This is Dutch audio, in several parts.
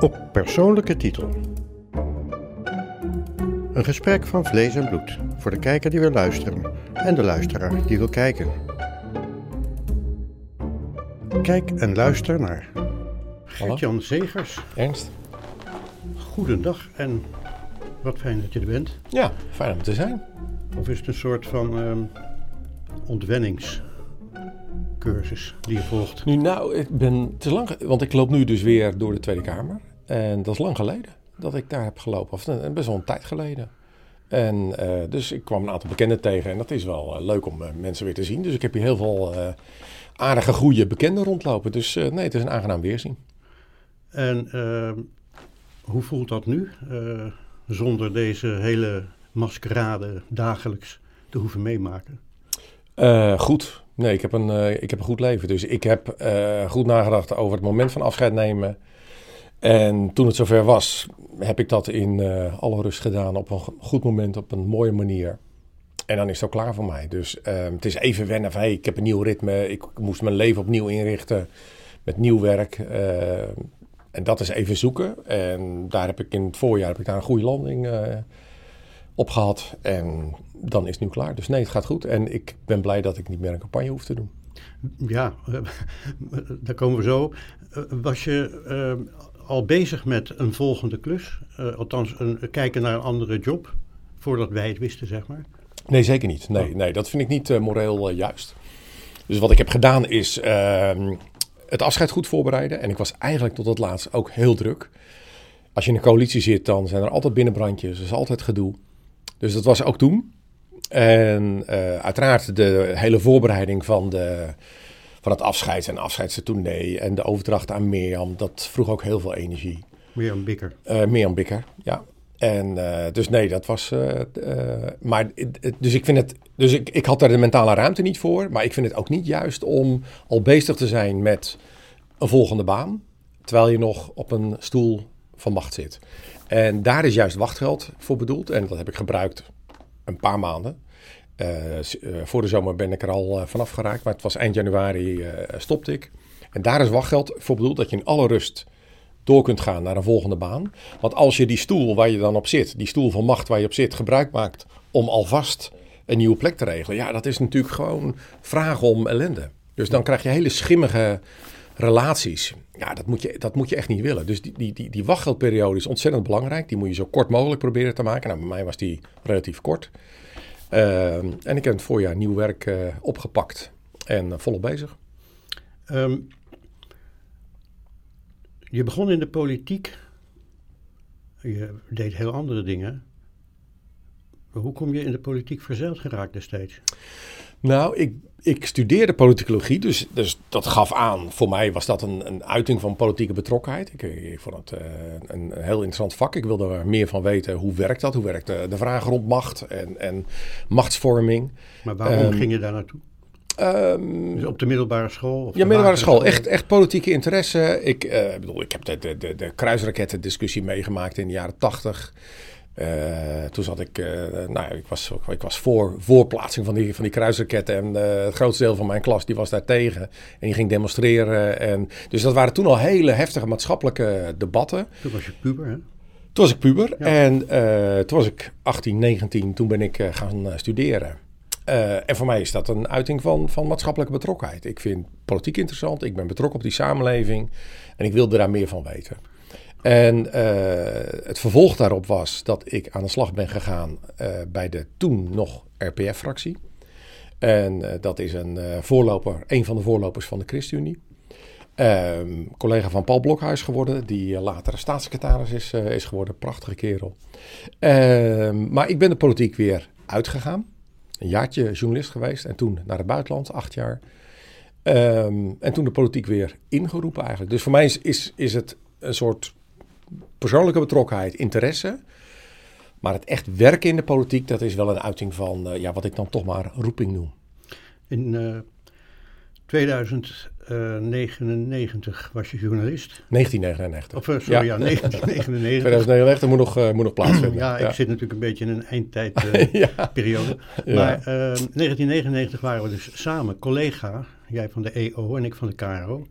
Op persoonlijke titel. Een gesprek van vlees en bloed voor de kijker die wil luisteren en de luisteraar die wil kijken. Kijk en luister naar Gert-Jan Zegers. Ernst? Goedendag en wat fijn dat je er bent. Ja, fijn om te zijn. Of is het een soort van ehm, ontwenningscursus die je volgt? Nu, nou, ik ben te lang, want ik loop nu dus weer door de Tweede Kamer. En dat is lang geleden dat ik daar heb gelopen. Of eh, best wel een tijd geleden. En eh, dus ik kwam een aantal bekenden tegen. En dat is wel eh, leuk om mensen weer te zien. Dus ik heb hier heel veel aardige, goede bekenden rondlopen. Dus nee, het is een aangenaam weerzien. En ehm, hoe voelt dat nu? zonder deze hele maskerade dagelijks te hoeven meemaken? goed. Nee, ik heb, een, ik heb een goed leven. Dus ik heb goed nagedacht over het moment van afscheid nemen. En toen het zover was, heb ik dat in uh, alle rust gedaan op een goed moment, op een mooie manier. En dan is het ook klaar voor mij. Dus uh, het is even wennen van, hey, ik heb een nieuw ritme. Ik moest mijn leven opnieuw inrichten met nieuw werk. Uh, en dat is even zoeken. En daar heb ik in het voorjaar heb ik daar een goede landing uh, op gehad. En dan is het nu klaar. Dus nee, het gaat goed. En ik ben blij dat ik niet meer een campagne hoef te doen. Ja, daar komen we zo. Was je al bezig met een volgende klus? Uh, althans, een, kijken naar een andere job, voordat wij het wisten, zeg maar? Nee, zeker niet. Nee, oh. nee dat vind ik niet uh, moreel juist. Dus wat ik heb gedaan is ehm, het afscheid goed voorbereiden. En ik was eigenlijk tot het laatst ook heel druk. Als je in een coalitie zit, dan zijn er altijd binnenbrandjes. Er is altijd gedoe. Dus dat was ook toen. En uiteraard de hele voorbereiding van de van het afscheids- en afscheidstournee en de overdracht aan Mirjam. Dat vroeg ook heel veel energie. Mirjam Bikker. Uh, Mirjam Bikker, ja. En uh, dus nee, dat was. Uh, maar dus ik vind het. Dus ik, ik had daar de mentale ruimte niet voor. Maar ik vind het ook niet juist om al bezig te zijn met een volgende baan. Terwijl je nog op een stoel van macht zit. En daar is juist wachtgeld voor bedoeld. En dat heb ik gebruikt een paar maanden. Eh, eh, voor de zomer ben ik er al eh, vanaf geraakt, maar het was eind januari stopte ik. En daar is wachtgeld voor bedoeld dat je in alle rust door kunt gaan naar een volgende baan. Want als je die stoel waar je dan op zit, die stoel van macht waar je op zit, gebruik maakt om alvast een nieuwe plek te regelen. Ja, dat is natuurlijk gewoon vragen om ellende. Dus dan krijg je hele schimmige relaties. Ja, dat moet je, dat moet je echt niet willen. Dus die, die, die, die wachtgeldperiode is ontzettend belangrijk. Die moet je zo kort mogelijk proberen te maken. Nou, bij mij was die relatief kort. Ehm, en ik heb het voorjaar nieuw werk uh, opgepakt en uh, volop bezig. Um, je begon in de politiek. Je deed heel andere dingen. Hoe kom je in de politiek verzeild geraakt destijds? Nou, ik, ik studeerde politicologie, dus, dus dat gaf aan. Voor mij was dat een, een uiting van politieke betrokkenheid. Ik, ik vond het uh, een, heel interessant vak. Ik wilde er meer van weten. Hoe werkt dat? Hoe werkt de, de vraag rond macht en, en machtsvorming? Maar waarom um, ging je daar naartoe? Um, dus op de middelbare school? Of ja, middelbare school. Echt, echt politieke interesse. Ik, uh, bedoel, ik heb de, de, de, de kruisraketten-discussie meegemaakt in de jaren tachtig. Uh, toen zat ik, uh, nou, ik was, ik was voor voorplaatsing van die, van die kruisraketten. En uh, het grootste deel van mijn klas die was daar tegen. En die ging demonstreren. En, dus dat waren toen al hele heftige maatschappelijke debatten. Toen was je puber, hè? Toen was ik puber. Ja. En toen was ik 18, 19. Toen ben ik gaan studeren. en voor mij is dat een uiting van, van maatschappelijke betrokkenheid. Ik vind politiek interessant. Ik ben betrokken op die samenleving. En ik wilde daar meer van weten. En uh, het vervolg daarop was dat ik aan de slag ben gegaan uh, bij de toen nog RPF-fractie. En uh, dat is een voorloper, een van de voorlopers van de ChristenUnie. Ehm, collega van Paul Blokhuis geworden, die later staatssecretaris is, is geworden. Prachtige kerel. Ehm, maar ik ben de politiek weer uitgegaan. Een jaartje journalist geweest en toen naar het buitenland, acht jaar. Um, en toen de politiek weer ingeroepen eigenlijk. Dus voor mij is, is, is het een soort persoonlijke betrokkenheid, interesse. Maar het echt werken in de politiek, dat is wel een uiting van uh, ja, wat ik dan toch maar roeping noem. In uh, 2099 was je journalist. 1999. Of sorry, ja, ja 1999. 2099 moet nog, uh, moet nog plaatsvinden. ja, ik zit natuurlijk een beetje in een eindtijdperiode. ja. Maar 1999 waren we dus samen collega. Jij van de EO en ik van de KRO.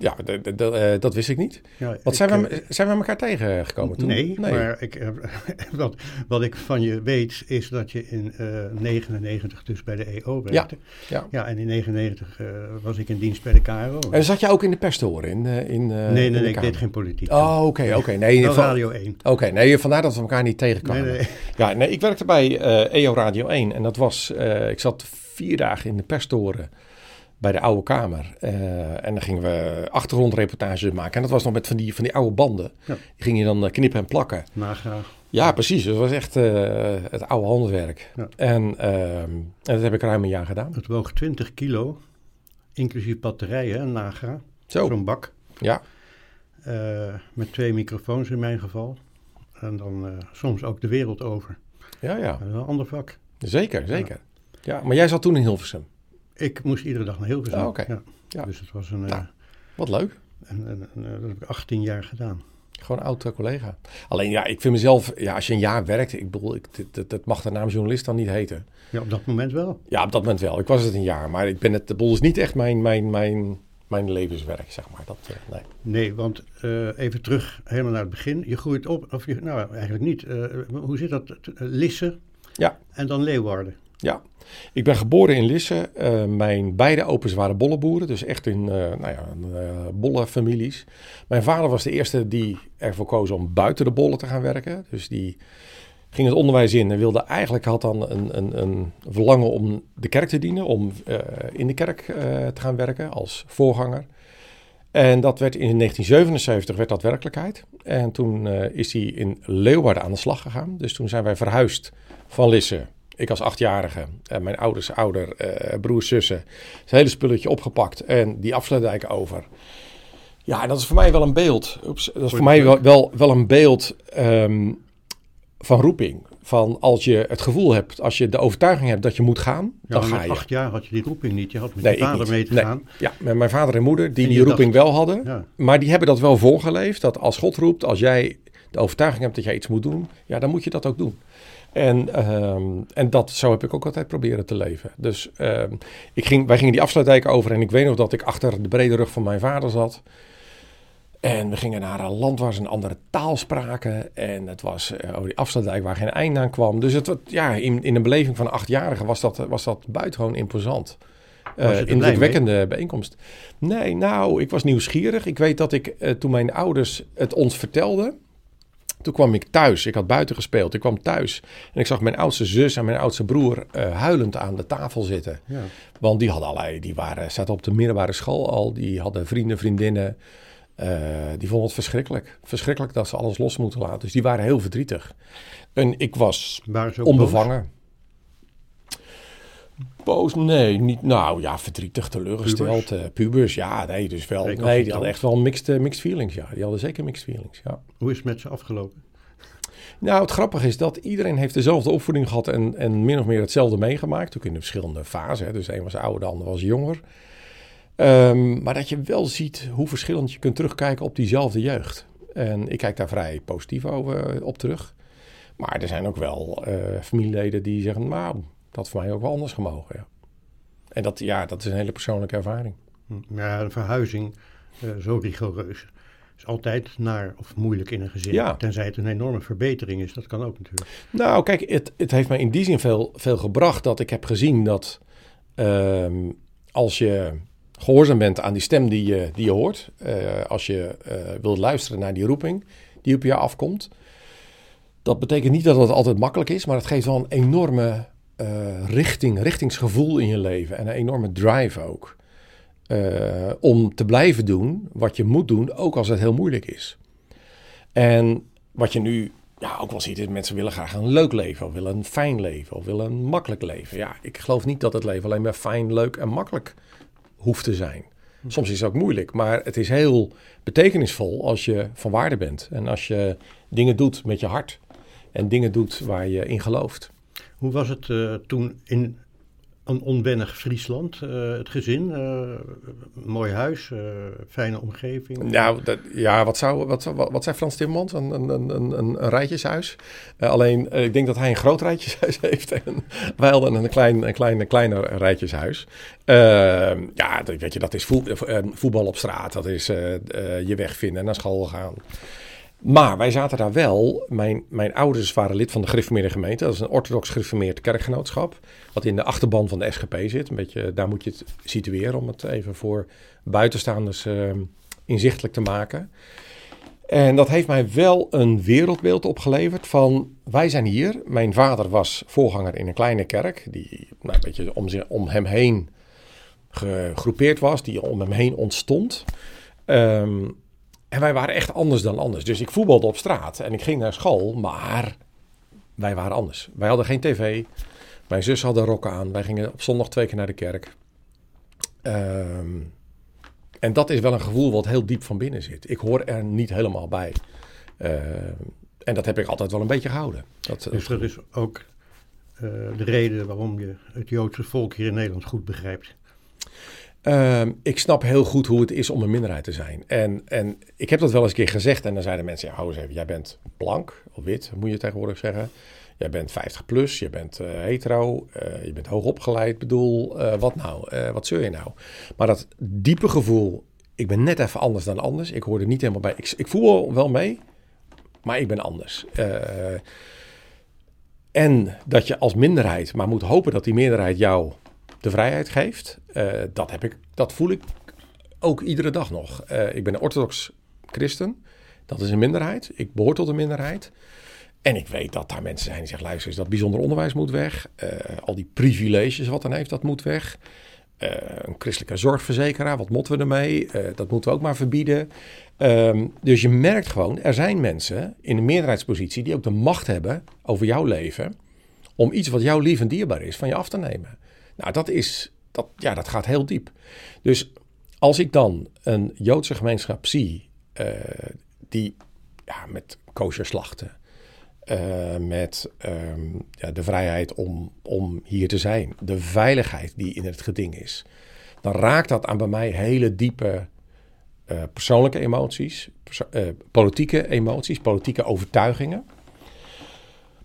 Ja, eh, dat wist ik niet. Ja, Wat ik, zijn, we, eh, zijn we elkaar tegengekomen toen? Nee, maar ik, eh, wat, wat ik van je weet is dat je in eh 99 dus bij de EO werkte. Ja. Ja, en in 99 eh, was ik in dienst bij de KRO. En zat je ook in de pers te horen? In, eh, in, eh, nee, in nee, nee, ik deed geen politiek. Oh, oké, oké. Nee, van- Radio 1. Oké, nee, vandaar dat we elkaar niet tegenkwamen. Nee, nee. Ja, nee, ik werkte bij eh EO Radio 1 en dat was, eh, ik zat vier dagen in de perstoren bij de Oude Kamer. Eh, en dan gingen we achtergrondreportages maken. En dat was nog met van die, van die oude banden. Ja. Die ging je dan eh, knippen en plakken. Nagraag. Ja, precies. Dat was echt eh, het oude handwerk. Ja. En, ehm, en dat heb ik ruim een jaar gedaan. Het woog 20 kilo, inclusief batterijen en nagra. Zo, Zo'n bak. ja. met twee microfoons in mijn geval. En dan soms ook de wereld over. Ja, ja. Een ander vak. Zeker, zeker. Ja, maar jij zat toen in Hilversum. Ik moest iedere dag naar Hilversum. Ah, oké. ja. Ja. Dus het was een, eh, Nou. Wat leuk. een, een- een- eh, dat heb ik 18 jaar gedaan. Gewoon oud eh, collega. Alleen ja, ik vind mezelf, ja, als je een jaar werkt, ik bedoel, ik, dat mag de naam journalist dan niet heten. Ja, op dat moment wel. Ja, op dat moment wel. Ik was het een jaar, maar ik ben het, de boel is niet echt mijn, mijn, mijn, mijn levenswerk, zeg maar. Dat, eh, nee. Nee, want eh, even terug helemaal naar het begin. Je groeit op, of je, nou eigenlijk niet. Eh, hoe zit dat? T- Lisse Ja. en dan Leeuwarden. Ja, ik ben geboren in Lisse. Eh, mijn beide opens waren bollenboeren, dus echt in eh nou ja, uh, bollenfamilies. Mijn vader was de eerste die ervoor koos om buiten de bollen te gaan werken. Dus die ging het onderwijs in en wilde eigenlijk had dan een, een, een verlangen om de kerk te dienen, om eh, in de kerk eh, te gaan werken als voorganger. En dat werd in 1977 werd dat werkelijkheid. En toen eh, is hij in Leeuwarden aan de slag gegaan. Dus toen zijn wij verhuisd van Lisse ik als achtjarige, en mijn ouders, ouder, eh, broers, zussen, het hele spulletje opgepakt en die afsluitdijk over. Ja, dat is voor mij wel een beeld. Oeps, dat is voor mij wel, wel, wel een beeld ehm, van roeping. Van als je het gevoel hebt, als je de overtuiging hebt dat je moet gaan, Ja, dan ga je. acht jaar had je die roeping niet. Je had met Nee, je vader mee te Nee. gaan. Ja, met mijn vader en moeder, die En die roeping wel hadden. Ja. Maar die hebben dat wel voorgeleefd. Dat als God roept, als jij de overtuiging hebt dat jij iets moet doen, ja, dan moet je dat ook doen. En, ehm, en dat, zo heb ik ook altijd proberen te leven. Dus ehm, ik ging, wij gingen die afsluitdijk over en ik weet nog dat ik achter de brede rug van mijn vader zat. En we gingen naar een land waar ze een andere taal spraken. En het was eh, oh, die afsluitdijk waar geen einde aan kwam. Dus het, ja, in, in een beleving van achtjarigen was dat, was dat buitengewoon imposant. Uh, indrukwekkende bijeenkomst. Nee, nou, ik was nieuwsgierig. Ik weet dat ik eh, toen mijn ouders het ons vertelden. Toen kwam ik thuis. Ik had buiten gespeeld. Ik kwam thuis. En ik zag mijn oudste zus en mijn oudste broer eh, huilend aan de tafel zitten. Ja. Want die hadden allerlei, die waren, zaten op de middelbare school al. Die hadden vrienden, vriendinnen. Eh, die vonden het verschrikkelijk. Verschrikkelijk dat ze alles los moeten laten. Dus die waren heel verdrietig. En ik was Waren onbevangen. Boos? Nee, niet. Nou ja, verdrietig, teleurgesteld. Pubers? eh, pubers, ja, nee, dus wel. Kijk, nee, die hadden echt wel mixed, eh, mixed feelings. Ja, die hadden zeker mixed feelings. Ja. Hoe is het met ze afgelopen? Nou, het grappige is dat iedereen heeft dezelfde opvoeding gehad en, en min of meer hetzelfde meegemaakt. Ook in de verschillende fasen. Hè. Dus de een was ouder, de ander was jonger. Ehm, maar dat je wel ziet hoe verschillend je kunt terugkijken op diezelfde jeugd. En ik kijk daar vrij positief over, op terug. Maar er zijn ook wel eh, familieleden die zeggen, nou, dat voor mij ook wel anders gemogen. Ja. En dat, ja, dat is een hele persoonlijke ervaring. Hm, Ja, een verhuizing, eh, zo rigoureus, is altijd naar of moeilijk in een gezin. Ja. Tenzij het een enorme verbetering is, dat kan ook natuurlijk. Nou, kijk, het, het heeft mij in die zin veel, veel gebracht dat ik heb gezien dat ehm, als je gehoorzaam bent aan die stem die je, die je hoort, eh, als je eh, wilt luisteren naar die roeping die op je afkomt, dat betekent niet dat het altijd makkelijk is, maar het geeft wel een enorme eh, richting, richtingsgevoel in je leven en een enorme drive ook. eh, om te blijven doen wat je moet doen, ook als het heel moeilijk is. En wat je nu ja, ook wel ziet, is mensen willen graag een leuk leven, of willen een fijn leven, of willen een makkelijk leven. Ja, ik geloof niet dat het leven alleen maar fijn, leuk en makkelijk hoeft te zijn. Soms is het ook moeilijk, maar het is heel betekenisvol als je van waarde bent. En als je dingen doet met je hart. En dingen doet waar je in gelooft. Hoe was het eh, toen in een onwennig Friesland, uh, het gezin, uh, mooi huis, fijne omgeving. Nou, dat, ja, wat, zou, wat, wat, wat zei Frans Timmermans? Een, een, een, een, een rijtjeshuis. alleen, ik denk dat hij een groot rijtjeshuis heeft en wij hadden een klein, een klein, een kleiner rijtjeshuis. ja, weet je, dat is voetbal op straat, dat is je weg vinden en naar school gaan. Maar wij zaten daar wel. Mijn, mijn ouders waren lid van de Gereformeerde Gemeente. Dat is een orthodox gereformeerd kerkgenootschap. Wat in de achterban van de SGP zit. Een beetje, daar moet je het situeren om het even voor buitenstaanders uh, inzichtelijk te maken. En dat heeft mij wel een wereldbeeld opgeleverd van wij zijn hier. Mijn vader was voorganger in een kleine kerk die nou, een beetje om, om hem heen gegroepeerd was, die om hem heen ontstond. Um, en wij waren echt anders dan anders. Dus ik voetbalde op straat en ik ging naar school, maar wij waren anders. Wij hadden geen tv. Mijn zus had een aan. Wij gingen op zondag twee keer naar de kerk. Ehm, en dat is wel een gevoel wat heel diep van binnen zit. Ik hoor er niet helemaal bij. Ehm, en dat heb ik altijd wel een beetje gehouden. Dat, dus dat is ook uh, de reden waarom je het Joodse volk hier in Nederland goed begrijpt. Ehm, ik snap heel goed hoe het is om een minderheid te zijn. En, en ik heb dat wel eens een keer gezegd. En dan zeiden mensen: ja, hou eens even, jij bent blank of wit, moet je tegenwoordig zeggen. Jij bent 50 plus, je bent uh, hetero, uh, je bent hoogopgeleid. bedoel, uh, wat nou? wat zul je nou? Maar dat diepe gevoel, ik ben net even anders dan anders. Ik hoor er niet helemaal bij. Ik, ik voel wel mee, maar ik ben anders. en dat je als minderheid maar moet hopen dat die meerderheid jou de vrijheid geeft. Uh, dat, heb ik, dat voel ik ook iedere dag nog. Uh, ik ben een orthodox christen. Dat is een minderheid. Ik behoor tot een minderheid. En ik weet dat daar mensen zijn die zeggen: luister, dat bijzonder onderwijs moet weg. Uh, al die privileges wat dan heeft, dat moet weg. een christelijke zorgverzekeraar, wat moeten we ermee? dat moeten we ook maar verbieden. Um, dus je merkt gewoon, er zijn mensen in een meerderheidspositie die ook de macht hebben over jouw leven. om iets wat jou lief en dierbaar is van je af te nemen. Nou, dat, is, dat, ja, dat gaat heel diep. Dus als ik dan een Joodse gemeenschap zie uh, die ja, met kosher slachten, uh, met um, ja, de vrijheid om, om hier te zijn, de veiligheid die in het geding is, dan raakt dat aan bij mij hele diepe uh, persoonlijke emoties, politieke emoties, politieke overtuigingen.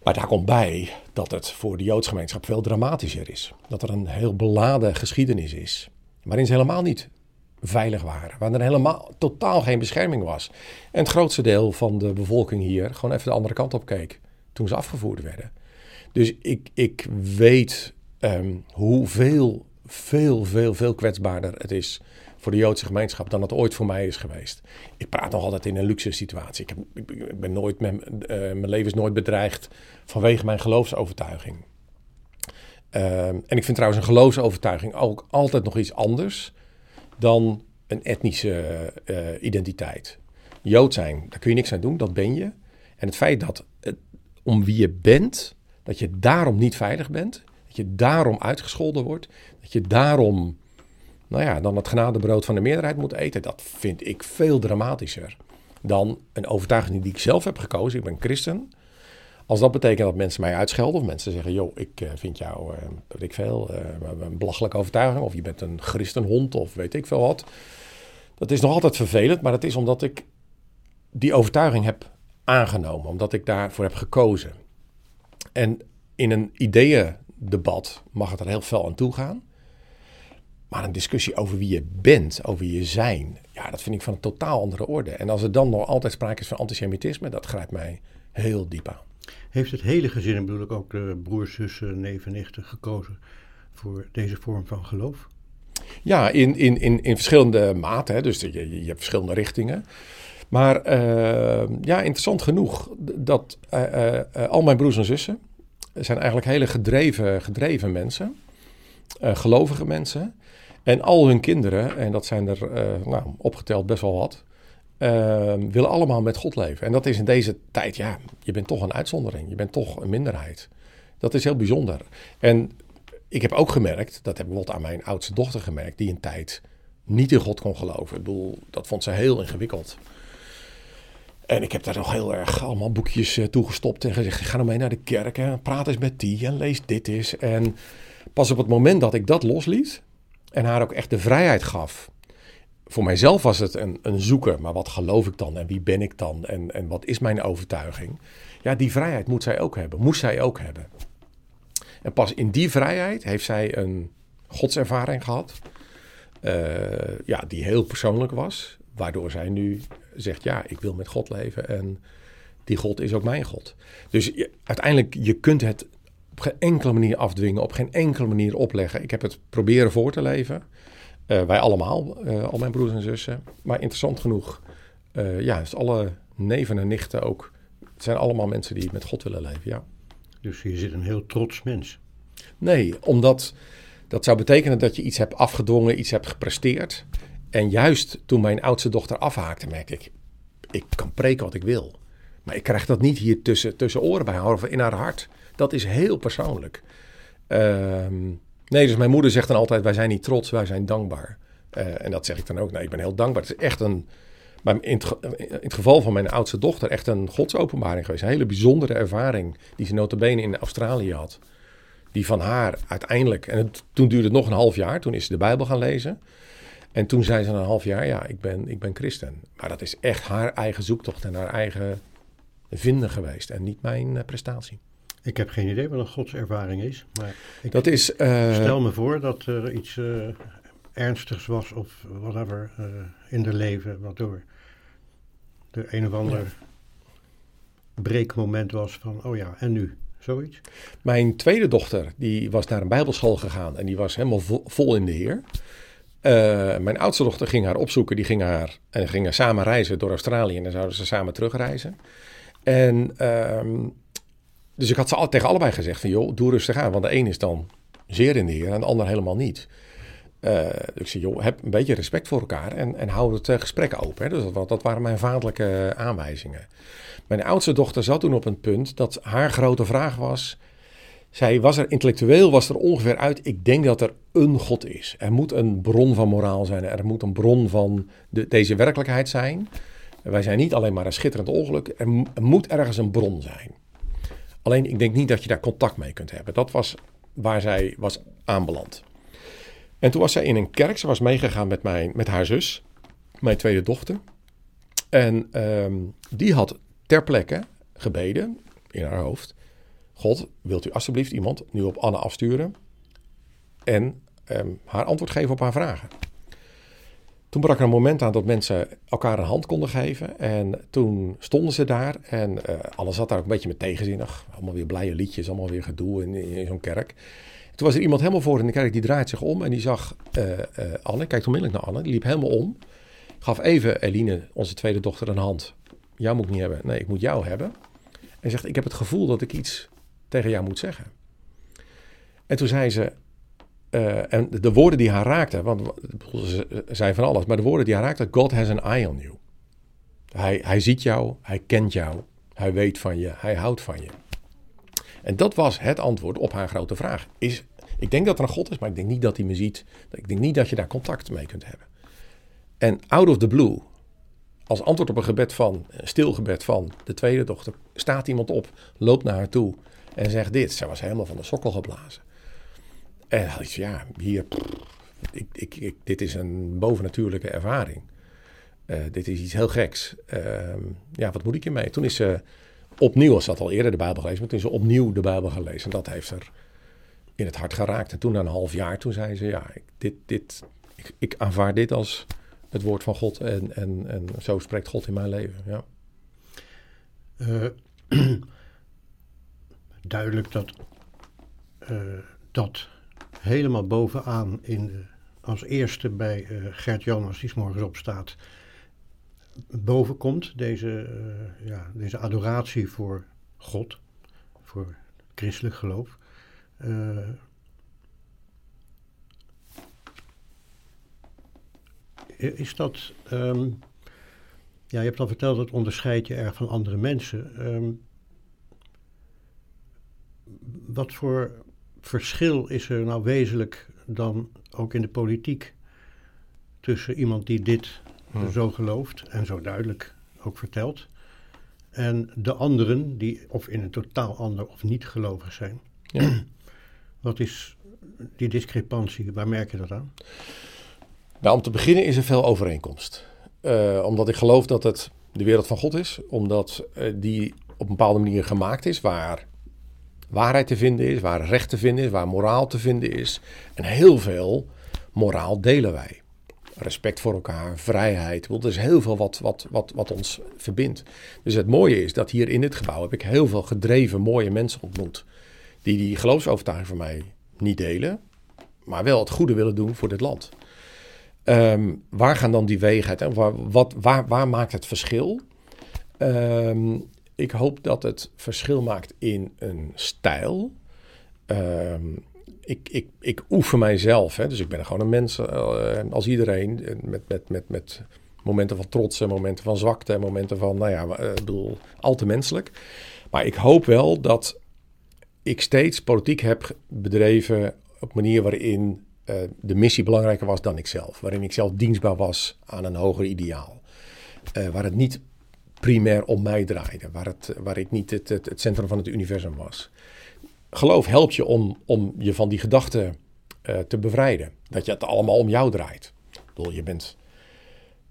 Maar daar komt bij dat het voor de Joodse gemeenschap veel dramatischer is. Dat er een heel beladen geschiedenis is, waarin ze helemaal niet veilig waren. Waar er helemaal totaal geen bescherming was. En het grootste deel van de bevolking hier gewoon even de andere kant op keek toen ze afgevoerd werden. Dus ik, ik weet um, hoeveel, veel, veel, veel kwetsbaarder het is voor de Joodse gemeenschap dan het ooit voor mij is geweest. Ik praat nog altijd in een luxe situatie. Ik, heb, ik, ben nooit, mijn, uh, mijn leven is nooit bedreigd vanwege mijn geloofsovertuiging. Uh, en ik vind trouwens een geloofsovertuiging ook altijd nog iets anders dan een etnische uh, identiteit. Jood zijn, daar kun je niks aan doen, dat ben je. En het feit dat om wie je bent, dat je daarom niet veilig bent, dat je daarom uitgescholden wordt, dat je daarom nou ja, dan het genadebrood van de meerderheid moet eten. Dat vind ik veel dramatischer dan een overtuiging die ik zelf heb gekozen. Ik ben christen. Als dat betekent dat mensen mij uitschelden of mensen zeggen: joh, ik uh, vind jou, weet ik veel, uh, een belachelijke overtuiging. Of je bent een christenhond of weet ik veel wat. Dat is nog altijd vervelend, maar dat is omdat ik die overtuiging heb aangenomen. Omdat ik daarvoor heb gekozen. En in een ideeëndebat mag het er heel fel aan toe gaan. Maar een discussie over wie je bent, over je zijn, ja, dat vind ik van een totaal andere orde. En als er dan nog altijd sprake is van antisemitisme, dat grijpt mij heel diep aan. Heeft het hele gezin, en bedoel ik ook de broers, zussen, neven, nichten, gekozen voor deze vorm van geloof? Ja, in, in, in, in verschillende maten. Dus je, je hebt verschillende richtingen. Maar uh, ja, interessant genoeg dat uh, uh, al mijn broers en zussen zijn eigenlijk hele gedreven, gedreven mensen. Gelovige mensen. En al hun kinderen, en dat zijn er uh, nou, opgeteld best wel wat, uh, willen allemaal met God leven. En dat is in deze tijd, ja, je bent toch een uitzondering. Je bent toch een minderheid. Dat is heel bijzonder. En ik heb ook gemerkt, dat heb ik bijvoorbeeld aan mijn oudste dochter gemerkt, die een tijd niet in God kon geloven. Ik bedoel, dat vond ze heel ingewikkeld. En ik heb daar nog heel erg allemaal boekjes uh, toegestopt en gezegd: ga nou mee naar de kerk en praat eens met die en lees dit eens. En Pas op het moment dat ik dat losliet en haar ook echt de vrijheid gaf. Voor mijzelf was het een, een zoeken, maar wat geloof ik dan en wie ben ik dan en, en wat is mijn overtuiging? Ja, die vrijheid moet zij ook hebben, moest zij ook hebben. En pas in die vrijheid heeft zij een godservaring gehad, uh, ja, die heel persoonlijk was, waardoor zij nu zegt, ja, ik wil met God leven en die God is ook mijn God. Dus uiteindelijk, je kunt het op geen enkele manier afdwingen, op geen enkele manier opleggen. Ik heb het proberen voor te leven. Uh, wij allemaal, uh, al mijn broers en zussen. Maar interessant genoeg, uh, ja, dus alle neven en nichten ook. Het zijn allemaal mensen die met God willen leven, ja. Dus je zit een heel trots mens. Nee, omdat dat zou betekenen dat je iets hebt afgedwongen, iets hebt gepresteerd. En juist toen mijn oudste dochter afhaakte, merkte ik, ik kan preken wat ik wil. Maar ik krijg dat niet hier tussen, tussen oren bij haar of in haar hart. Dat is heel persoonlijk. Ehm, nee, dus mijn moeder zegt dan altijd: wij zijn niet trots, wij zijn dankbaar. Uh, en dat zeg ik dan ook. Nee, ik ben heel dankbaar. Het is echt een, in het, geval van mijn oudste dochter, echt een godsopenbaring geweest. Een hele bijzondere ervaring die ze notabene in Australië had. Die van haar uiteindelijk, en toen duurde het nog een half jaar, toen is ze de Bijbel gaan lezen. En toen zei ze een half jaar, ja, ik ben, ik ben christen. Maar dat is echt haar eigen zoektocht en haar eigen vinden geweest en niet mijn uh, prestatie. Ik heb geen idee wat een godservaring is. Maar ik dat is, uh, stel me voor dat er iets uh, ernstigs was of whatever in de leven, waardoor er een of ander ja. breekmoment was van, oh ja, en nu? Zoiets? Mijn tweede dochter, die was naar een bijbelschool gegaan en die was helemaal vol, vol in de Heer. Mijn oudste dochter ging haar opzoeken, die ging haar en gingen samen reizen door Australië en dan zouden ze samen terugreizen. En um, dus ik had ze al, tegen allebei gezegd van joh, doe rustig aan. Want de een is dan zeer in de heer en de ander helemaal niet. Dus ik zei joh, heb een beetje respect voor elkaar en, en hou het uh, gesprek open. Hè. Dus dat, dat, waren mijn vaderlijke aanwijzingen. Mijn oudste dochter zat toen op een punt dat haar grote vraag was... Zij was er intellectueel, was er ongeveer uit. Ik denk dat er een God is. Er moet een bron van moraal zijn. Er moet een bron van de, deze werkelijkheid zijn. Wij zijn niet alleen maar een schitterend ongeluk. Er moet ergens een bron zijn. Alleen ik denk niet dat je daar contact mee kunt hebben. Dat was waar zij was aanbeland. En toen was zij in een kerk. Ze was meegegaan met, mijn, met haar zus, mijn tweede dochter. En um, die had ter plekke gebeden in haar hoofd. God, wilt u alsjeblieft iemand nu op Anne afsturen en um, haar antwoord geven op haar vragen? Toen brak er een moment aan dat mensen elkaar een hand konden geven. En toen stonden ze daar en uh, alles zat daar ook een beetje met tegenzinnig. Allemaal weer blije liedjes, allemaal weer gedoe in, zo'n kerk. Toen was er iemand helemaal voor in de kerk, die draait zich om en die zag uh, uh, Anne, kijkt onmiddellijk naar Anne, die liep helemaal om. Gaf even Eline, onze tweede dochter, een hand. Jou moet ik niet hebben, nee, ik moet jou hebben. En zegt, ik heb het gevoel dat ik iets tegen jou moet zeggen. En toen zei ze, uh, en de woorden die haar raakten, want ze zei van alles, maar de woorden die haar raakten, God has an eye on you. Hij, hij ziet jou, hij kent jou, hij weet van je, hij houdt van je. En dat was het antwoord op haar grote vraag. Is, ik denk dat er een God is, maar ik denk niet dat hij me ziet. Ik denk niet dat je daar contact mee kunt hebben. En out of the blue, als antwoord op een gebed van, een stil gebed van de tweede dochter, staat iemand op, loopt naar haar toe en zegt dit. Zij was helemaal van de sokkel geblazen. Ja, hier, ik, ik, ik, dit is een bovennatuurlijke ervaring. Uh, dit is iets heel geks. Uh, ja, wat moet ik hiermee? Toen is ze opnieuw, ze had al eerder de Bijbel gelezen, maar toen is ze opnieuw de Bijbel gelezen. En dat heeft haar in het hart geraakt. En toen na een half jaar, toen zei ze, ja, ik, dit, dit, ik, ik aanvaard dit als het woord van God. En, en, en zo spreekt God in mijn leven, ja. Uh, duidelijk dat, dat helemaal bovenaan in als eerste bij uh, Gert-Jan als die morgens opstaat, boven komt deze, uh, ja, deze adoratie voor God, voor christelijk geloof. Uh, is dat, um, ja, je hebt al verteld dat onderscheid je erg van andere mensen. Um, wat voor verschil is er nou wezenlijk dan ook in de politiek tussen iemand die dit hmm. zo gelooft en zo duidelijk ook vertelt, en de anderen die of in een totaal ander of niet gelovig zijn? Ja. Wat is die discrepantie? Waar merk je dat aan? Nou, om te beginnen is er veel overeenkomst. Uh, omdat ik geloof dat het de wereld van God is. Omdat uh, die op een bepaalde manier gemaakt is. Waar waarheid te vinden is, waar recht te vinden is, waar moraal te vinden is. En heel veel moraal delen wij. Respect voor elkaar, vrijheid. Er is heel veel wat, wat, wat, wat ons verbindt. Dus het mooie is dat hier in dit gebouw heb ik heel veel gedreven, mooie mensen ontmoet. Die die geloofsovertuiging van mij niet delen, maar wel het goede willen doen voor dit land. Um, waar gaan dan die wegen uit? Waar, wat, waar, waar maakt het verschil? Um, ik hoop dat het verschil maakt in een stijl. Um, ik, ik, ik oefen mijzelf, hè, dus ik ben gewoon een mens uh, als iedereen. Met, met, met, met momenten van trots en momenten van zwakte en momenten van, nou ja, uh, ik bedoel, al te menselijk. Maar ik hoop wel dat ik steeds politiek heb bedreven op manier waarin uh, de missie belangrijker was dan ikzelf. Waarin ik zelf dienstbaar was aan een hoger ideaal. Waar het niet primair om mij draaide. Waar, het, waar ik niet het, het, het centrum van het universum was. Geloof helpt je om, om je van die gedachten uh, te bevrijden. Dat je het allemaal om jou draait. Ik bedoel, je bent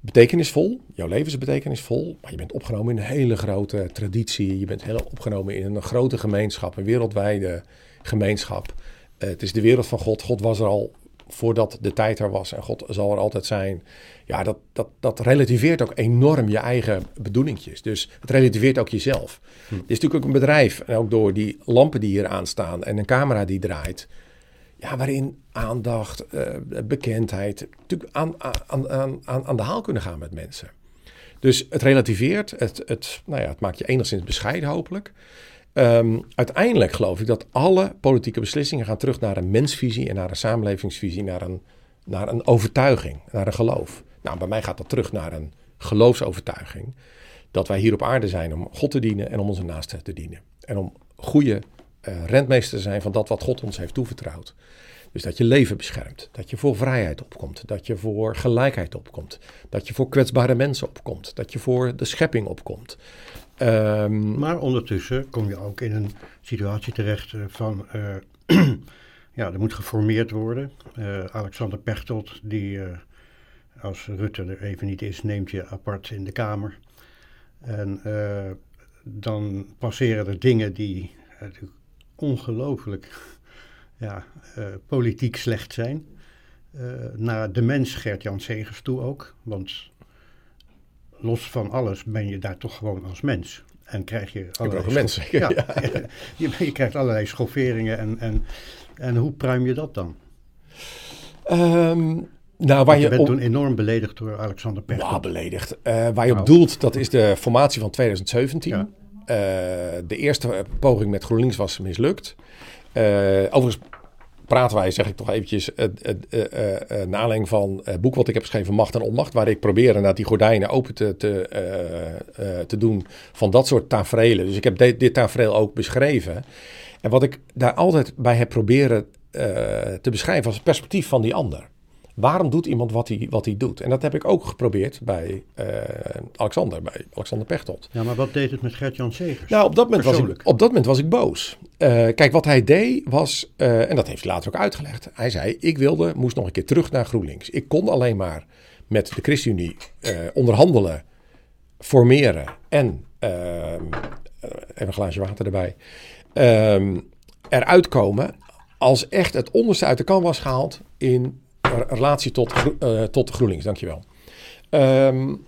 betekenisvol, jouw leven is betekenisvol, maar je bent opgenomen in een hele grote traditie. Je bent heel opgenomen in een grote gemeenschap, een wereldwijde gemeenschap. Uh, het is de wereld van God. God was er al voordat de tijd er was en God zal er altijd zijn. Ja, dat, dat, dat relativeert ook enorm je eigen bedoelingjes. Dus het relativeert ook jezelf. Hm. Het is natuurlijk ook een bedrijf, en ook door die lampen die hier aanstaan en een camera die draait. Ja, waarin aandacht, uh, bekendheid natuurlijk aan, aan, aan, aan, aan de haal kunnen gaan met mensen. Dus het relativeert, het, het, nou ja, het maakt je enigszins bescheiden hopelijk. Um, uiteindelijk geloof ik dat alle politieke beslissingen gaan terug naar een mensvisie en naar een samenlevingsvisie, naar een, naar een overtuiging, naar een geloof. Nou, bij mij gaat dat terug naar een geloofsovertuiging. Dat wij hier op aarde zijn om God te dienen en om onze naasten te dienen. En om goede uh, rentmeester te zijn van dat wat God ons heeft toevertrouwd. Dus dat je leven beschermt, dat je voor vrijheid opkomt, dat je voor gelijkheid opkomt, dat je voor kwetsbare mensen opkomt, dat je voor de schepping opkomt. Um, maar ondertussen kom je ook in een situatie terecht uh, van, uh, ja, er moet geformeerd worden. Uh, Alexander Pechtold, die als Rutte er even niet is, neemt je apart in de Kamer. En dan passeren er dingen die ongelooflijk ja, politiek slecht zijn. naar de mens Gert-Jan Segers toe ook, want los van alles ben je daar toch gewoon als mens. En krijg je allerlei, mensen. Ja, ja. je, je, krijgt allerlei schofferingen. En, en, en hoe pruim je dat dan? Um, nou, waar je, je bent op... toen enorm beledigd door Alexander Pechtold. Ja, beledigd. Uh, waar je nou. op doelt, dat is de formatie van 2017. Ja. Uh, de eerste poging met GroenLinks was mislukt. Uh, overigens praten wij, zeg ik toch eventjes, uh, naling van het boek wat ik heb geschreven, Macht en Onmacht, waar ik probeer naar die gordijnen open te, te, te doen van dat soort tafereelen. Dus ik heb dit, dit tafereel ook beschreven. En wat ik daar altijd bij heb proberen te beschrijven was het perspectief van die ander. Waarom doet iemand wat hij, wat hij doet? En dat heb ik ook geprobeerd bij uh, Alexander, bij Alexander Pechtold. Ja, maar wat deed het met Gert-Jan Segers? Nou, op dat, moment was ik, op dat moment was ik boos. Uh, kijk, wat hij deed was, uh, en dat heeft hij later ook uitgelegd. Hij zei, ik wilde, moest nog een keer terug naar GroenLinks. Ik kon alleen maar met de ChristenUnie onderhandelen, formeren en, even een glaasje water erbij, eruit komen als echt het onderste uit de kan was gehaald in relatie tot, uh, tot GroenLinks, dankjewel. Um,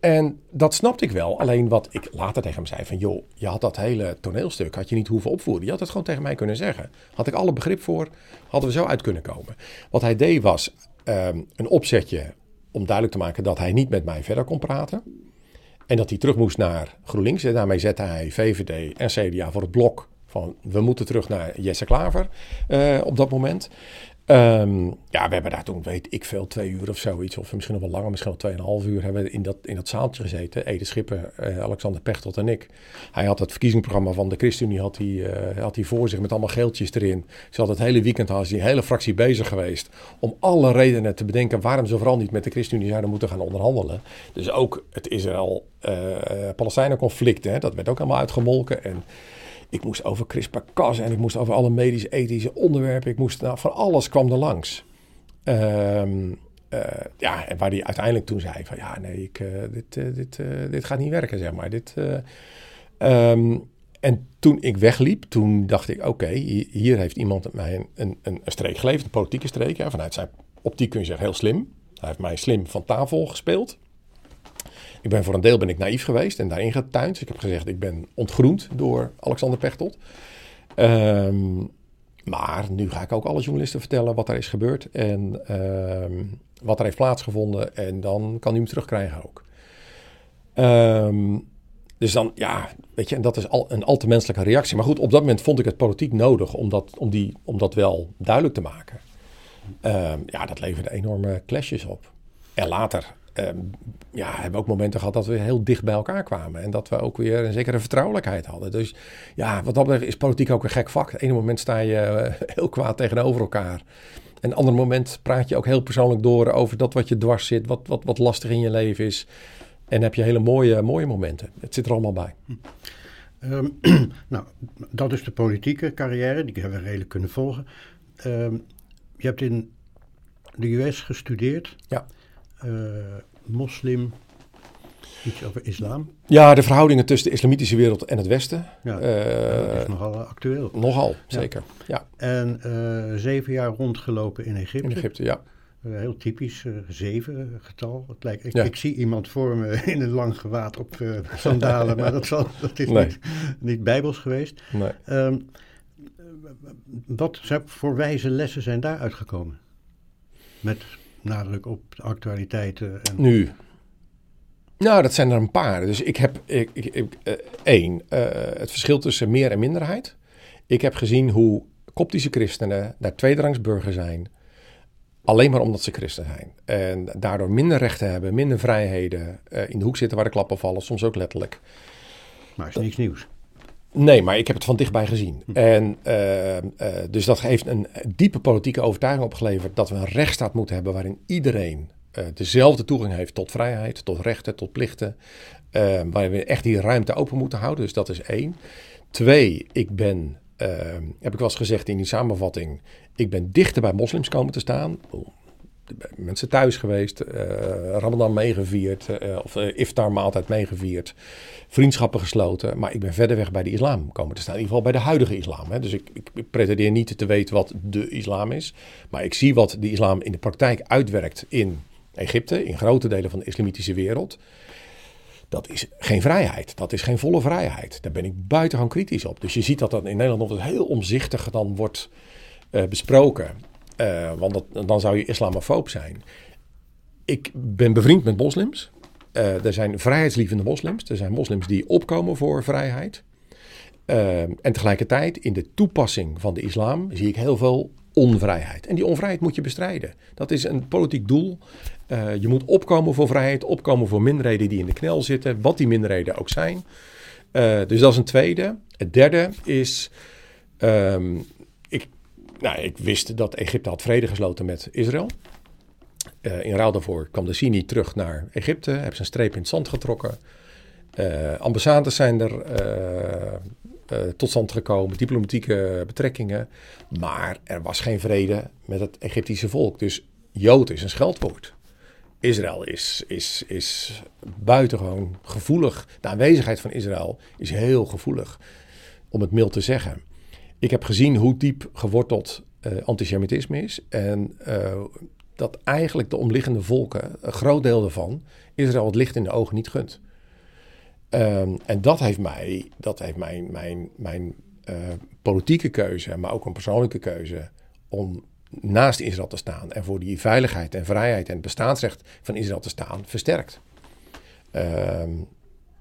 en dat snapte ik wel. Alleen wat ik later tegen hem zei van... joh, je had dat hele toneelstuk, had je niet hoeven opvoeren. Je had het gewoon tegen mij kunnen zeggen. Had ik alle begrip voor, hadden we zo uit kunnen komen. Wat hij deed was um, een opzetje om duidelijk te maken... dat hij niet met mij verder kon praten. En dat hij terug moest naar GroenLinks. En daarmee zette hij VVD en CDA voor het blok van... we moeten terug naar Jesse Klaver uh, op dat moment. Um, ja, we hebben daar toen, weet ik veel, twee uur of zoiets. Of misschien nog wel langer, misschien wel tweeënhalf uur. Hebben we in dat, in dat zaaltje gezeten. Ede Schipper, uh, Alexander Pechtold en ik. Hij had het verkiezingsprogramma van de ChristenUnie had hij, uh, had hij voor zich met allemaal geeltjes erin. Ze had het hele weekend had die hele fractie bezig geweest. Om alle redenen te bedenken waarom ze vooral niet met de ChristenUnie zouden moeten gaan onderhandelen. Dus ook het Israël-Palestijnen conflict, hè, dat werd ook allemaal uitgemolken. En ik moest over CRISPR-Cas en ik moest over alle medisch-ethische onderwerpen. Ik moest, nou, van alles kwam er langs. Ehm, eh, ja, en waar hij uiteindelijk toen zei van ja, nee, ik, dit, dit, dit gaat niet werken, zeg maar. Dit, ehm, en toen ik wegliep, toen dacht ik, oké, hier heeft iemand mij een, een, een streek geleverd, een politieke streek. Ja, vanuit zijn optiek kun je zeggen heel slim. Hij heeft mij slim van tafel gespeeld. Ik ben voor een deel ben ik naïef geweest en daarin getuind. Dus ik heb gezegd, ik ben ontgroend door Alexander Pechtold. Ehm, maar nu ga ik ook alle journalisten vertellen wat er is gebeurd en ehm, wat er heeft plaatsgevonden. En dan kan u hem terugkrijgen ook. Um, dus dan, ja, weet je, en dat is al een al te menselijke reactie. Maar goed, op dat moment vond ik het politiek nodig om dat, om die, om dat wel duidelijk te maken. Ja, dat leverde enorme clashes op. En later um, ja, hebben we ook momenten gehad dat we heel dicht bij elkaar kwamen. En dat we ook weer een zekere vertrouwelijkheid hadden. Dus ja, wat dat betreft is politiek ook een gek vak. Het ene moment sta je eh, heel kwaad tegenover elkaar. En een ander moment praat je ook heel persoonlijk door over dat wat je dwars zit, wat, wat, wat lastig in je leven is. En heb je hele mooie, mooie momenten. Het zit er allemaal bij. Hm. nou, dat is de politieke carrière, die hebben we redelijk kunnen volgen. Um, je hebt in de US gestudeerd. Ja. Uh, moslim, iets over islam. Ja, de verhoudingen tussen de islamitische wereld en het Westen. Ja, dat is nogal actueel. Nogal, zeker. Ja. En zeven jaar rondgelopen in Egypte. In Egypte, ja. Uh, heel typisch, uh, zeven getal. Het lijkt, ik, ja. ik, zie iemand voor me in een lang gewaad op uh, sandalen, maar dat, zal, dat is nee. niet, niet bijbels geweest. Nee. Um, wat voor wijze lessen zijn daaruit gekomen? Met nadruk op de actualiteiten. En... Nu. Nou, dat zijn er een paar. Dus ik heb ik, ik, ik, één, het verschil tussen meer en minderheid. Ik heb gezien hoe koptische christenen daar tweederangsburger zijn Alleen maar omdat ze christen zijn. En daardoor minder rechten hebben, minder vrijheden. Uh, in de hoek zitten waar de klappen vallen, soms ook letterlijk. Maar het is niks nieuws. Nee, maar ik heb het van dichtbij gezien. Hm. En uh, uh, dus dat heeft een diepe politieke overtuiging opgeleverd dat we een rechtsstaat moeten hebben waarin iedereen dezelfde toegang heeft tot vrijheid, tot rechten, tot plichten. waarin we echt die ruimte open moeten houden. Dus dat is één. Twee, ik ben heb ik wel eens gezegd in die samenvatting, ik ben dichter bij moslims komen te staan. Mensen thuis geweest, uh, Ramadan meegevierd, uh, of uh, iftar maaltijd meegevierd, vriendschappen gesloten. Maar ik ben verder weg bij de islam komen te staan. In ieder geval bij de huidige islam. Hè. Dus ik, ik pretendeer niet te weten wat de islam is. Maar ik zie wat de islam in de praktijk uitwerkt in Egypte, in grote delen van de islamitische wereld. Dat is geen vrijheid. Dat is geen volle vrijheid. Daar ben ik buitengewoon kritisch op. Dus je ziet dat dat in Nederland nog heel omzichtig dan wordt besproken. Uh, want dan zou je islamofoob zijn. Ik ben bevriend met moslims. Uh, er zijn vrijheidslievende moslims. Er zijn moslims die opkomen voor vrijheid. en tegelijkertijd in de toepassing van de islam zie ik heel veel onvrijheid. En die onvrijheid moet je bestrijden. Dat is een politiek doel. Je moet opkomen voor vrijheid, opkomen voor minderheden die in de knel zitten, wat die minderheden ook zijn. Dus dat is een tweede. Het derde is, um, ik, nou, ik wist dat Egypte had vrede gesloten met Israël. Uh, in ruil daarvoor kwam de Sini terug naar Egypte, hebben ze een streep in het zand getrokken. ambassades zijn er tot stand gekomen, diplomatieke betrekkingen. Maar er was geen vrede met het Egyptische volk. Dus Jood is een scheldwoord. Israël is, is, is buitengewoon gevoelig. De aanwezigheid van Israël is heel gevoelig, om het mild te zeggen. Ik heb gezien hoe diep geworteld uh, antisemitisme is. En uh, dat eigenlijk de omliggende volken, een groot deel daarvan, Israël het licht in de ogen niet gunt. Um, en dat heeft mij, dat heeft mijn, mijn, mijn uh, politieke keuze, maar ook een persoonlijke keuze om naast Israël te staan en voor die veiligheid en vrijheid en het bestaansrecht van Israël te staan, versterkt. Um,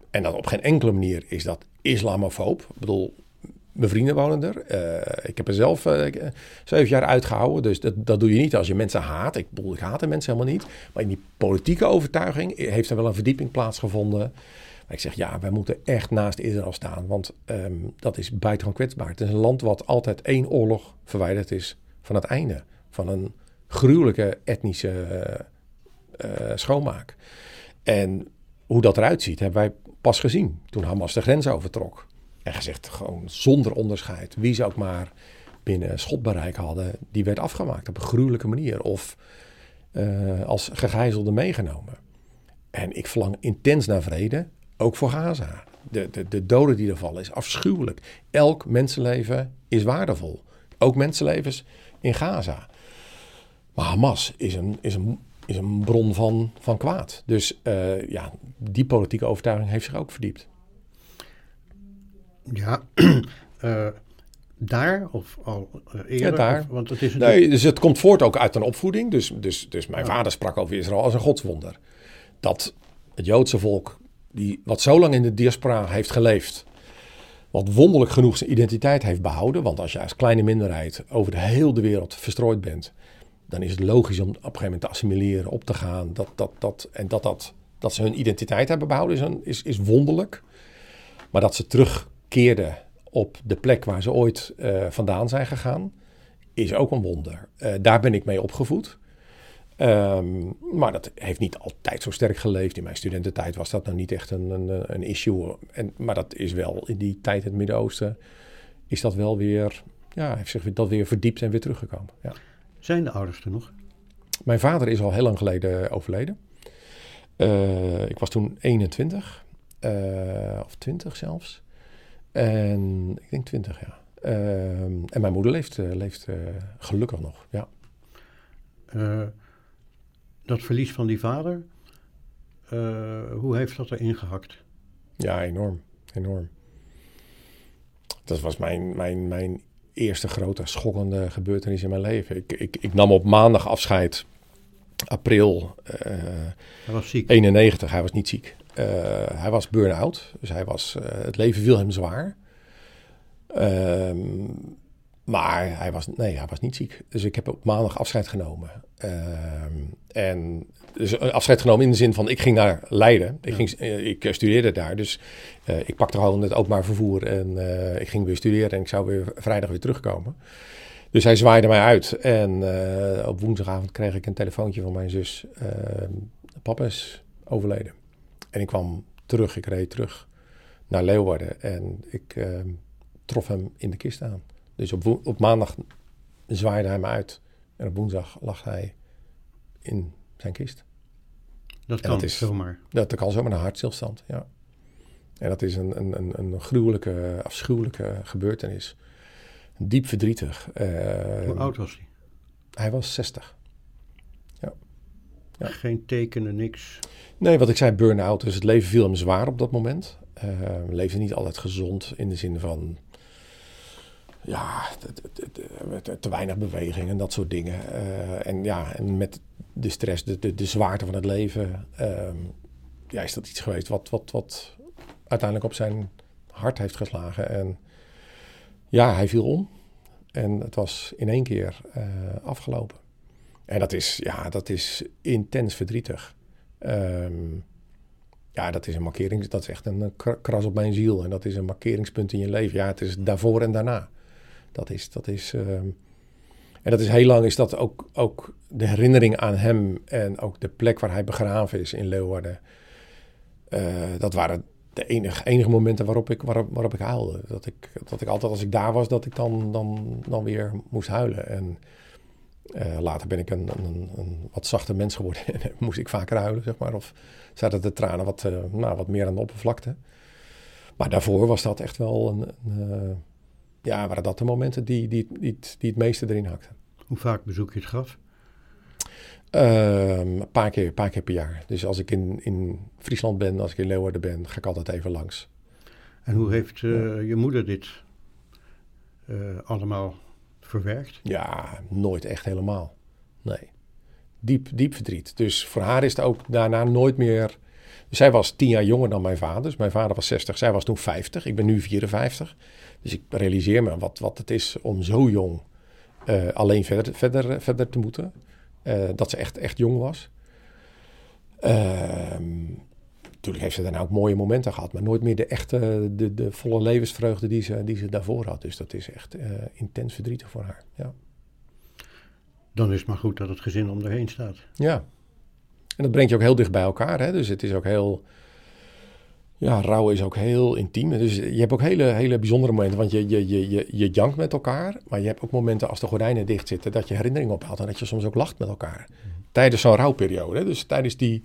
en dat op geen enkele manier is dat islamofoob. Ik bedoel, mijn vrienden wonen er. Uh, ik heb er zelf uh, zeven jaar uitgehouden. Dus dat, dat doe je niet als je mensen haat. Ik bedoel, ik haat de mensen helemaal niet. Maar in die politieke overtuiging heeft er wel een verdieping plaatsgevonden. Maar ik zeg, ja, wij moeten echt naast Israël staan. Want um, dat is buitengewoon kwetsbaar. Het is een land wat altijd één oorlog verwijderd is van het einde van een gruwelijke etnische schoonmaak. En hoe dat eruit ziet, hebben wij pas gezien toen Hamas de grens overtrok. En gezegd gewoon zonder onderscheid. Wie ze ook maar binnen schotbereik hadden, die werd afgemaakt op een gruwelijke manier. Of uh, als gegijzelde meegenomen. En ik verlang intens naar vrede, ook voor Gaza. De, de, de doden die er vallen is afschuwelijk. Elk mensenleven is waardevol. Ook mensenlevens in Gaza. Maar Hamas is een, is een, is een bron van, van kwaad. Dus uh, ja, die politieke overtuiging heeft zich ook verdiept. Ja, uh, daar of al eerder? Ja, daar. Of, want het is nee, dus het komt voort ook uit een opvoeding. Dus, dus, dus mijn vader sprak over Israël als een godswonder. Dat het Joodse volk, die, wat zo lang in de diaspora heeft geleefd, wat wonderlijk genoeg zijn identiteit heeft behouden. Want als je als kleine minderheid over de hele wereld verstrooid bent, dan is het logisch om op een gegeven moment te assimileren, op te gaan. Dat, dat, dat, en dat, dat, dat ze hun identiteit hebben behouden is, een, is, is wonderlijk. Maar dat ze terugkeerden op de plek waar ze ooit uh, vandaan zijn gegaan, is ook een wonder. Uh, daar ben ik mee opgevoed. Um, maar dat heeft niet altijd zo sterk geleefd. In mijn studententijd was dat nou niet echt een, een, een issue. En, maar dat is wel in die tijd in het Midden-Oosten, is dat wel weer, ja, heeft zich dat weer verdiept en weer teruggekomen. Ja. Zijn de ouders er nog? Mijn vader is al heel lang geleden overleden. Uh, ik was toen 21, of 20 zelfs. En ik denk 20, ja. Uh, en mijn moeder leeft, uh, leeft uh, gelukkig nog, ja. dat verlies van die vader, hoe heeft dat erin gehakt? Ja, enorm, enorm. Dat was mijn, mijn, mijn eerste grote schokkende gebeurtenis in mijn leven. Ik, ik, ik nam op maandag afscheid, april hij was ziek. 91. Hij was niet ziek. Uh, hij was burn-out, dus hij was, uh, het leven viel hem zwaar. Um, maar hij was, nee, hij was niet ziek. Dus ik heb op maandag afscheid genomen. Um, en dus afscheid genomen in de zin van, ik ging naar Leiden. Ik, ja. ging, ik studeerde daar, dus uh, ik pakte gewoon het openbaar vervoer en ik ging weer studeren en ik zou weer vrijdag weer terugkomen. Dus hij zwaaide mij uit en op woensdagavond kreeg ik een telefoontje van mijn zus. Ehm, papa is overleden. En ik kwam terug, ik reed terug naar Leeuwarden en ik uh, trof hem in de kist aan. Dus op, op maandag zwaaide hij me uit en op woensdag lag hij in zijn kist. Dat kan dat is, zomaar. Dat kan zomaar een hartstilstand, ja. En dat is een, een, een, een gruwelijke, afschuwelijke gebeurtenis. Diep verdrietig. Uh, Hoe oud was hij? Hij was 60. Ja. Geen tekenen, niks. Nee, wat ik zei, burn-out. Dus het leven viel hem zwaar op dat moment. Uh, leefde niet altijd gezond in de zin van. Ja, te, te, te weinig beweging en dat soort dingen. Uh, en ja, en met de stress, de, de, de zwaarte van het leven. Uh, ja, is dat iets geweest wat, wat, wat uiteindelijk op zijn hart heeft geslagen. En ja, hij viel om. En het was in één keer uh, afgelopen. En dat is, ja, dat is intens verdrietig. Um, ja, dat is een markering. Dat is echt een kras op mijn ziel. En dat is een markeringspunt in je leven. Ja, het is daarvoor en daarna. Dat is. Dat is um, en dat is heel lang is dat ook, ook de herinnering aan hem. En ook de plek waar hij begraven is in Leeuwarden. Uh, dat waren de enige, enige momenten waarop ik, waarop, waarop ik huilde. Dat ik, dat ik altijd als ik daar was, dat ik dan, dan, dan weer moest huilen. En uh, later ben ik een, een, een, wat zachter mens geworden en moest ik vaker huilen, zeg maar. Of zaten de tranen wat, uh, nou, wat meer aan de oppervlakte. Maar daarvoor was dat echt wel een, een uh, ja, waren dat de momenten die, die, die, die het meeste erin hakten. Hoe vaak bezoek je het graf? Ehm, een paar keer, paar keer per jaar. Dus als ik in, in Friesland ben, als ik in Leeuwarden ben, ga ik altijd even langs. En hoe heeft je moeder dit allemaal verwerkt? Ja, nooit echt helemaal. Nee. Diep, diep verdriet. Dus voor haar is het ook daarna nooit meer. Zij was tien jaar jonger dan mijn vader. Dus mijn vader was 60, zij was toen 50. Ik ben nu 54. Dus ik realiseer me wat, wat het is om zo jong uh, alleen verder, verder, verder te moeten. Uh, dat ze echt, echt jong was. Uh, natuurlijk heeft ze daarna ook mooie momenten gehad, maar nooit meer de echte, de, de volle levensvreugde die ze, die ze daarvoor had. Dus dat is echt uh, intens verdrietig voor haar. Ja. Dan is het maar goed dat het gezin om erheen staat. Ja. En dat brengt je ook heel dicht bij elkaar. Hè? Dus het is ook heel. Ja, rouw is ook heel intiem. Dus je hebt ook hele, hele bijzondere momenten. Want je, je, je, je, je jankt met elkaar. Maar je hebt ook momenten als de gordijnen dicht zitten. Dat je herinneringen ophaalt. En dat je soms ook lacht met elkaar. Tijdens zo'n rouwperiode. Dus tijdens die.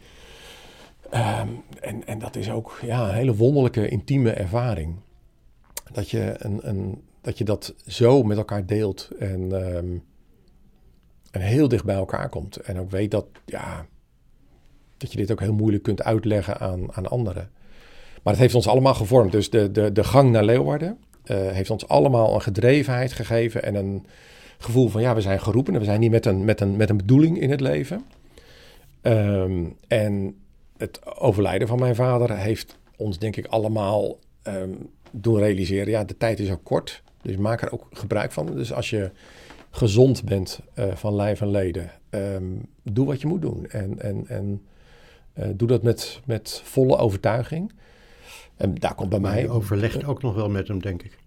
Ehm, en, en dat is ook ja, een hele wonderlijke, intieme ervaring. Dat je, een, een, dat, je dat zo met elkaar deelt. En, ehm, en heel dicht bij elkaar komt. En ook weet dat. Ja, dat je dit ook heel moeilijk kunt uitleggen aan, aan anderen. Maar het heeft ons allemaal gevormd. Dus de, de, de gang naar Leeuwarden eh, heeft ons allemaal een gedrevenheid gegeven en een gevoel van ja, we zijn geroepen en we zijn hier met een, met een, met een bedoeling in het leven. Ehm, en het overlijden van mijn vader heeft ons denk ik allemaal ehm, doen realiseren, ja, de tijd is ook kort, dus maak er ook gebruik van. Dus als je gezond bent eh, van lijf en leden, ehm, doe wat je moet doen en, en, en eh, doe dat met, met volle overtuiging. En daar komt bij mij. je overlegt ook nog wel met hem, denk ik.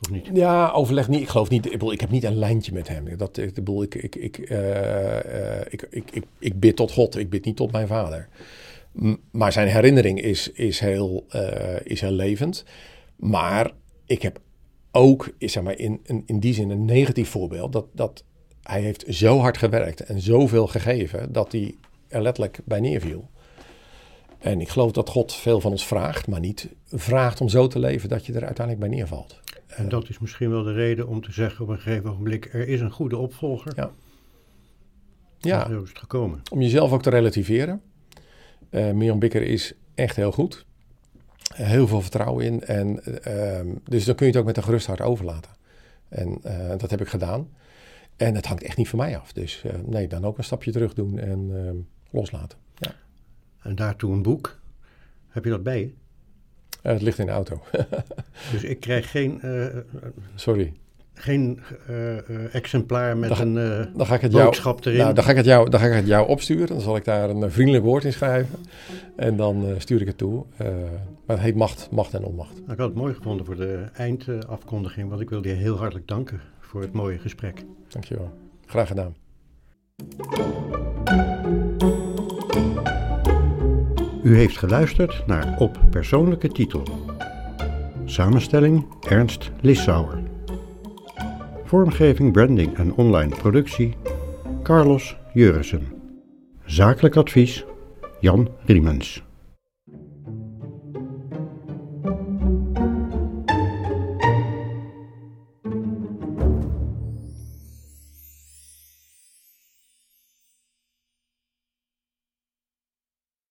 Of niet? Ja, overleg niet. Ik geloof niet. Ik, bedoel, ik heb niet een lijntje met hem. Dat, ik, bedoel, ik, ik, ik, eh, ik, ik, ik, ik bid tot God. Ik bid niet tot mijn vader. Maar zijn herinnering is, is, heel, eh, is heel levend. Maar ik heb ook, zeg maar, in, in, in die zin een negatief voorbeeld. Dat, dat hij heeft zo hard gewerkt en zoveel gegeven dat hij er letterlijk bij neerviel. En ik geloof dat God veel van ons vraagt, maar niet vraagt om zo te leven dat je er uiteindelijk bij neervalt. En dat is misschien wel de reden om te zeggen op een gegeven ogenblik, er is een goede opvolger. Ja. Ja, zo is het gekomen. om jezelf ook te relativeren. Eh Mirjam Bikker is echt heel goed. Eh, Heel veel vertrouwen in. En, eh, ehm, dus dan kun je het ook met een gerust hart overlaten. En eh, dat heb ik gedaan. En het hangt echt niet van mij af. Dus nee, dan ook een stapje terug doen en ehm, loslaten. Ja. En daartoe een boek. Heb je dat bij je? Het ligt in de auto. Dus ik krijg geen, Sorry. Geen eh, eh, exemplaar met Dan een eh, Dan ga ik het jou, boodschap erin. nou, dan ga ik het jou, dan ga ik het jou opsturen. Dan zal ik daar een vriendelijk woord in schrijven. En dan stuur ik het toe. Maar het heet macht, macht en onmacht. Nou, ik had het mooi gevonden voor de eindafkondiging, want ik wilde je heel hartelijk danken voor het mooie gesprek. Dankjewel. Graag gedaan. U heeft geluisterd naar Op Persoonlijke Titel. Samenstelling Ernst Lissauer. Vormgeving, branding en online productie Carlos Jurissen. Zakelijk advies Jan Riemens.